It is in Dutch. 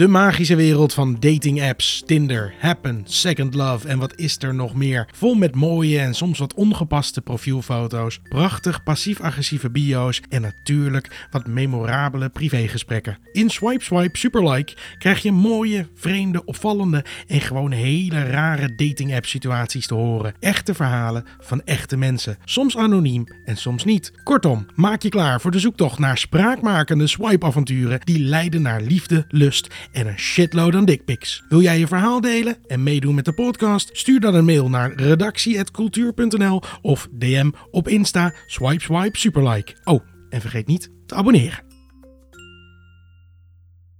De magische wereld van dating apps, Tinder, Happen, Second Love en wat is er nog meer. Vol met mooie en soms wat ongepaste profielfoto's, prachtig passief-agressieve bio's en natuurlijk wat memorabele privégesprekken. In Swipe Swipe Superlike krijg je mooie, vreemde, opvallende en gewoon hele rare dating app situaties te horen. Echte verhalen van echte mensen. Soms anoniem en soms niet. Kortom, maak je klaar voor de zoektocht naar spraakmakende swipe-avonturen die leiden naar liefde, lust en een shitload aan dickpics. Wil jij je verhaal delen en meedoen met de podcast? Stuur dan een mail naar redactie.cultuur.nl of DM op Insta swipe swipe superlike. Oh, en vergeet niet te abonneren.